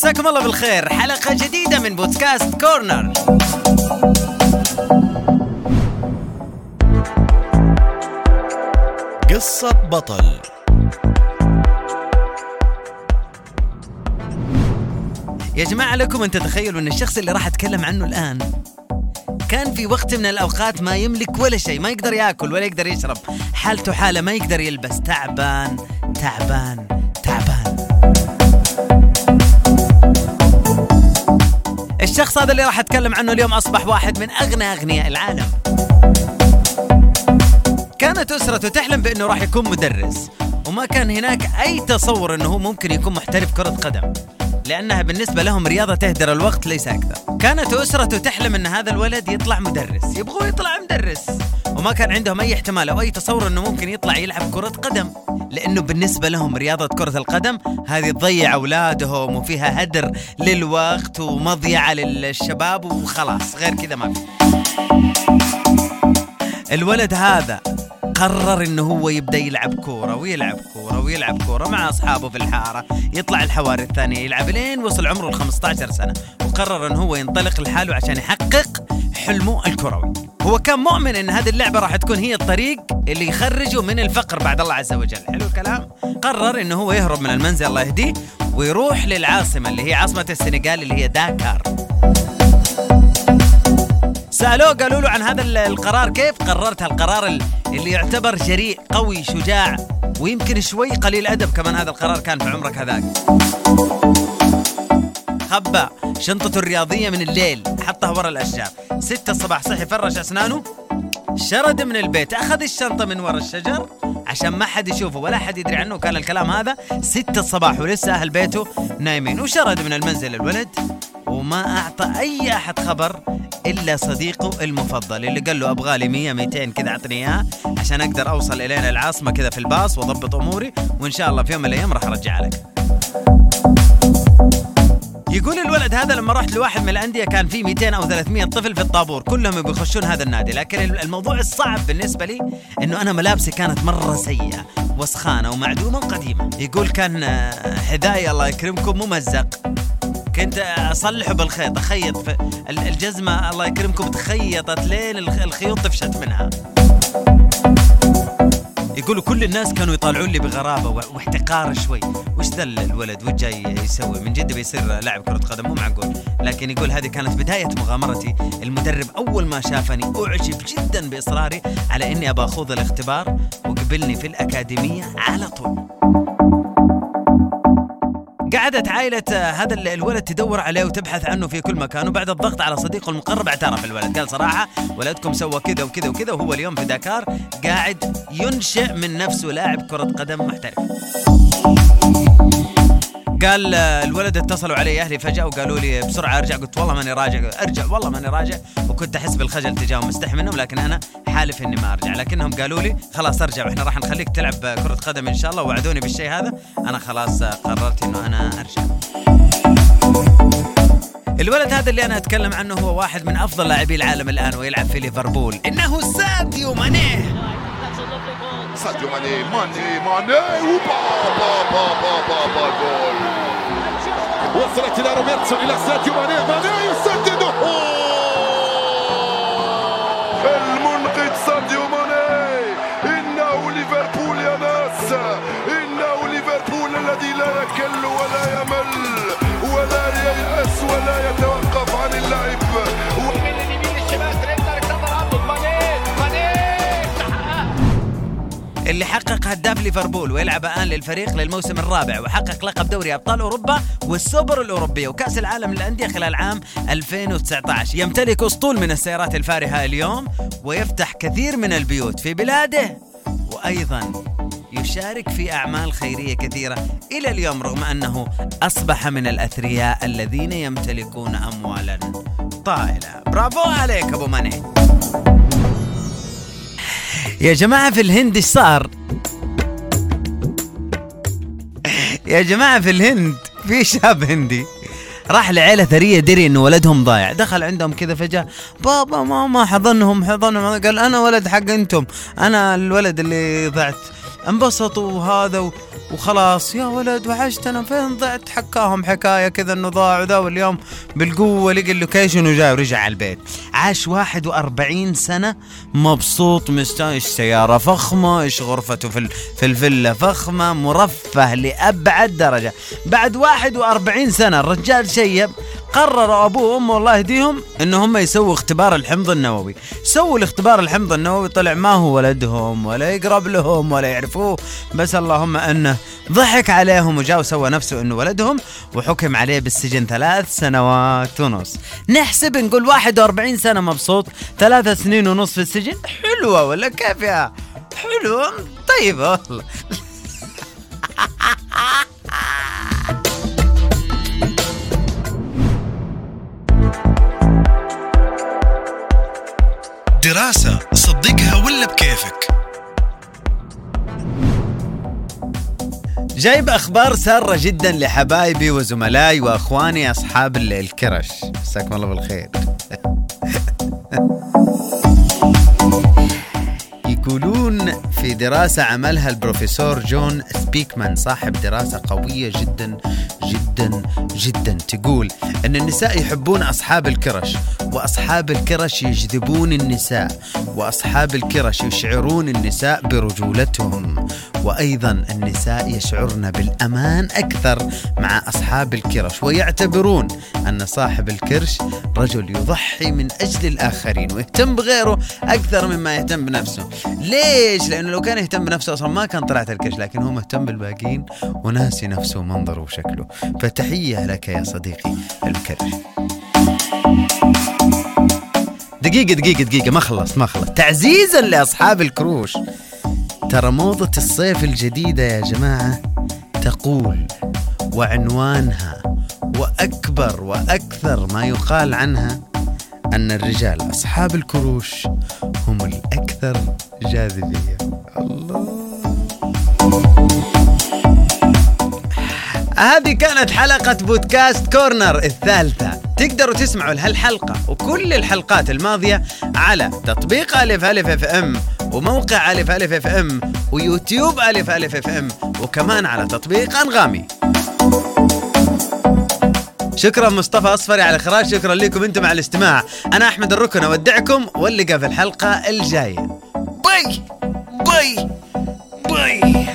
مساكم الله بالخير. حلقة جديدة من بودكاست كورنر. قصة بطل. يا جماعة لكم أن تتخيلوا أن الشخص اللي راح أتكلم عنه الآن كان في وقت من الأوقات ما يملك ولا شيء ما يقدر يأكل ولا يقدر يشرب. حالته حالة ما يقدر يلبس. تعبان تعبان. الشخص هذا اللي راح أتكلم عنه اليوم أصبح واحد من أغنى أغنياء العالم. كانت أسرته تحلم بأنه راح يكون مدرس وما كان هناك أي تصور أنه هو ممكن يكون محترف كرة قدم لأنها بالنسبة لهم رياضة تهدر الوقت ليس أكثر. كانت أسرته تحلم أن هذا الولد يطلع مدرس يبغوا يطلع مدرس. وما كان عندهم أي احتمال أو أي تصور أنه ممكن يطلع يلعب كرة قدم. لأنه بالنسبة لهم رياضة كرة القدم هذه تضيع أولادهم وفيها هدر للوقت ومضيعة للشباب وخلاص غير كذا ما في. الولد هذا قرر إنه هو يبدأ يلعب كورة ويلعب كورة ويلعب كورة مع أصحابه في الحارة. يطلع الحواري الثانية يلعب لين وصل عمره ال 15 سنة. وقرر إنه هو ينطلق لحاله عشان يحقق حلمه الكروي. هو كان مؤمن إن هذه اللعبة راح تكون هي الطريق اللي يخرجه من الفقر بعد الله عز وجل. حلو الكلام؟ قرر إنه هو يهرب من المنزل الله يهديه ويروح للعاصمة اللي هي عاصمة السنغال اللي هي داكار. سألوه قالوا له عن هذا ال- القرار كيف؟ قررت هالقرار ال- اللي يعتبر جريء قوي شجاع ويمكن شوي قليل أدب كمان هذا القرار كان في عمرك هذاك. خبى شنطته الرياضية من الليل. حطها ورا الأشجار. ستة الصباح صحي فرش أسنانه. شرد من البيت. أخذ الشنطة من ورا الشجر عشان ما حد يشوفه ولا حد يدري عنه. كان الكلام هذا ستة الصباح ولسه أهل بيته نايمين. وشرد من المنزل الولد. وما أعطى أي أحد خبر إلا صديقه المفضل اللي قال له أبغى لي 100 200 كذا أعطني إياها عشان أقدر أوصل الين العاصمة كذا في الباص وأضبط أموري. وإن شاء الله في يوم من الأيام راح أرجعها لك. يقول الولد هذا لما رحت لواحد من الأندية كان في 200 أو 300 طفل في الطابور كلهم يبغوا يخشون هذا النادي لكن الموضوع الصعب بالنسبة لي إنه أنا ملابسي كانت مرة سيئة وسخانة ومعدومة وقديمة. يقول كان آه، حذائي الله يكرمكم ممزق. كنت أصلحه بالخيط أخيط الجزمة الله يكرمكم تخيطت لين الخ- الخيوط طفشت منها. يقولوا كل الناس كانوا يطالعون لي بغرابة واحتقار شوي. وش ذا الولد؟ وش جاي يسوي؟ من جد بيصير لاعب كرة قدم مو معقول. لكن يقول هذه كانت بداية مغامرتي. المدرب أول ما شافني أعجب جدا بإصراري على إني ابى أخوض الاختبار وقبلني في الأكاديمية على طول. قعدت عائلة آه، هذا ال- الولد تدور عليه وتبحث عنه في كل مكان. وبعد الضغط على صديقه المقرب اعترف الولد. قال صراحة ولدكم سوى كذا وكذا وكذا وهو اليوم في داكار قاعد ينشئ من نفسه لاعب كرة قدم محترف. قال آه، الولد اتصلوا علي أهلي فجأة وقالوا لي بسرعة أرجع. قلت والله ماني راجع. أرجع والله ماني راجع. وكنت أحس بالخجل تجاههم مستحي منهم لكن أنا حالف إني ما أرجع. لكنهم قالوا لي خلاص أرجع وإحنا راح نخليك تلعب كرة قدم إن شاء الله. ووعدوني بالشيء هذا. أنا خلاص آه، قررت إنه أنا أرجع. الولد هذا اللي أنا أتكلم عنه هو واحد من أفضل لاعبي العالم الآن ويلعب في ليفربول. إنه ساديو ماني. Sadio Mané, Mané, Mané, وبا با با با با با جول وصلت الى روبرتسون الى ساديو ماني ماني يسدد هداف ليفربول ويلعب الآن للفريق للموسم الرابع وحقق لقب دوري أبطال أوروبا والسوبر الاوروبيه وكأس العالم للأندية خلال عام 2019 يمتلك أسطول من السيارات الفارهة اليوم ويفتح كثير من البيوت في بلاده وأيضا يشارك في أعمال خيرية كثيرة إلى اليوم رغم أنه أصبح من الأثرياء الذين يمتلكون اموالا طائلة. برافو عليك أبو ماني يا جماعة في الهند إيش صار؟ يا جماعة في الهند في شاب هندي راح لعيلة ثرية دري إنه ولدهم ضايع. دخل عندهم كذا فجأة بابا ماما حضنهم حضنهم. قال أنا ولد حق أنتم أنا الولد اللي ضعت. انبسطوا وهذا. وخلاص. يا ولد وحشتنا فين ضعت حكاهم؟ حكاية كذا إنه ضاع وذا واليوم بالقوة لقى اللوكيشن وجاء ورجع على البيت. عاش 41 سنة. مبسوط مستانس. إيش سيارة فخمة؟ إيش غرفته في في الفيلا فخمة؟ مرفه لأبعد درجة. بعد 41 سنة الرجال شيب. قرروا أبوه وأمه الله يهديهم ان هم يسووا اختبار الحمض النووي. سووا الاختبار الحمض النووي طلع ما هو ولدهم ولا يقرب لهم ولا يعرفوه. بس اللهم أنه ضحك عليهم وجاء وسوى نفسه إنه ولدهم وحكم عليه بالسجن ثلاث سنوات ونص. نحسب نقول 41 سنة مبسوط ثلاث سنين ونص في السجن؟ حلوة ولا كيف يا؟ حلوة؟ طيبه والله. دراسة صدقها ولا بكيفك؟ جايب أخبار سارة جدا لحبايبي وزملائي وأخواني أصحاب ال- الكرش مساكم الله بالخير. يقولون في دراسة عملها البروفيسور جون سبيكمان صاحب دراسة قوية جدا جدا جدا. تقول أن النساء يحبون أصحاب الكرش وأصحاب الكرش يجذبون النساء وأصحاب الكرش يشعرون النساء برجولتهم. وأيضا النساء يشعرن بالأمان أكثر مع أصحاب الكرش ويعتبرون أن صاحب الكرش رجل يضحي من أجل الآخرين ويهتم بغيره أكثر مما يهتم بنفسه. ليش؟ لأنه لو كان يهتم بنفسه أصلا ما كان طلعت الكرش لكن هو مهتم بالباقيين وناسي نفسه ومنظره وشكله. فتحية لك يا صديقي الكرش دقيقة دقيقة دقيقة ما خلصت ما خلصت. تعزيزا لأصحاب الكروش. ترى موضة الصيف الجديدة يا جماعة تقول وعنوانها وأكبر وأكثر ما يقال عنها أن الرجال أصحاب الكروش هم الأكثر جاذبية. الله. هذه كانت حلقة بودكاست كورنر الثالثة. تقدروا تسمعوا لهالحلقة وكل الحلقات الماضية على تطبيق ألف ألف FM وموقع ألف ألف FM ويوتيوب ألف ألف FM وكمان على تطبيق أنغامي. شكرا مصطفى أصفري على الإخراج شكرا لكم أنتم على الاستماع. أنا أحمد الركن أودعكم واللقى في الحلقة الجاية. Bye! Bye! Bye!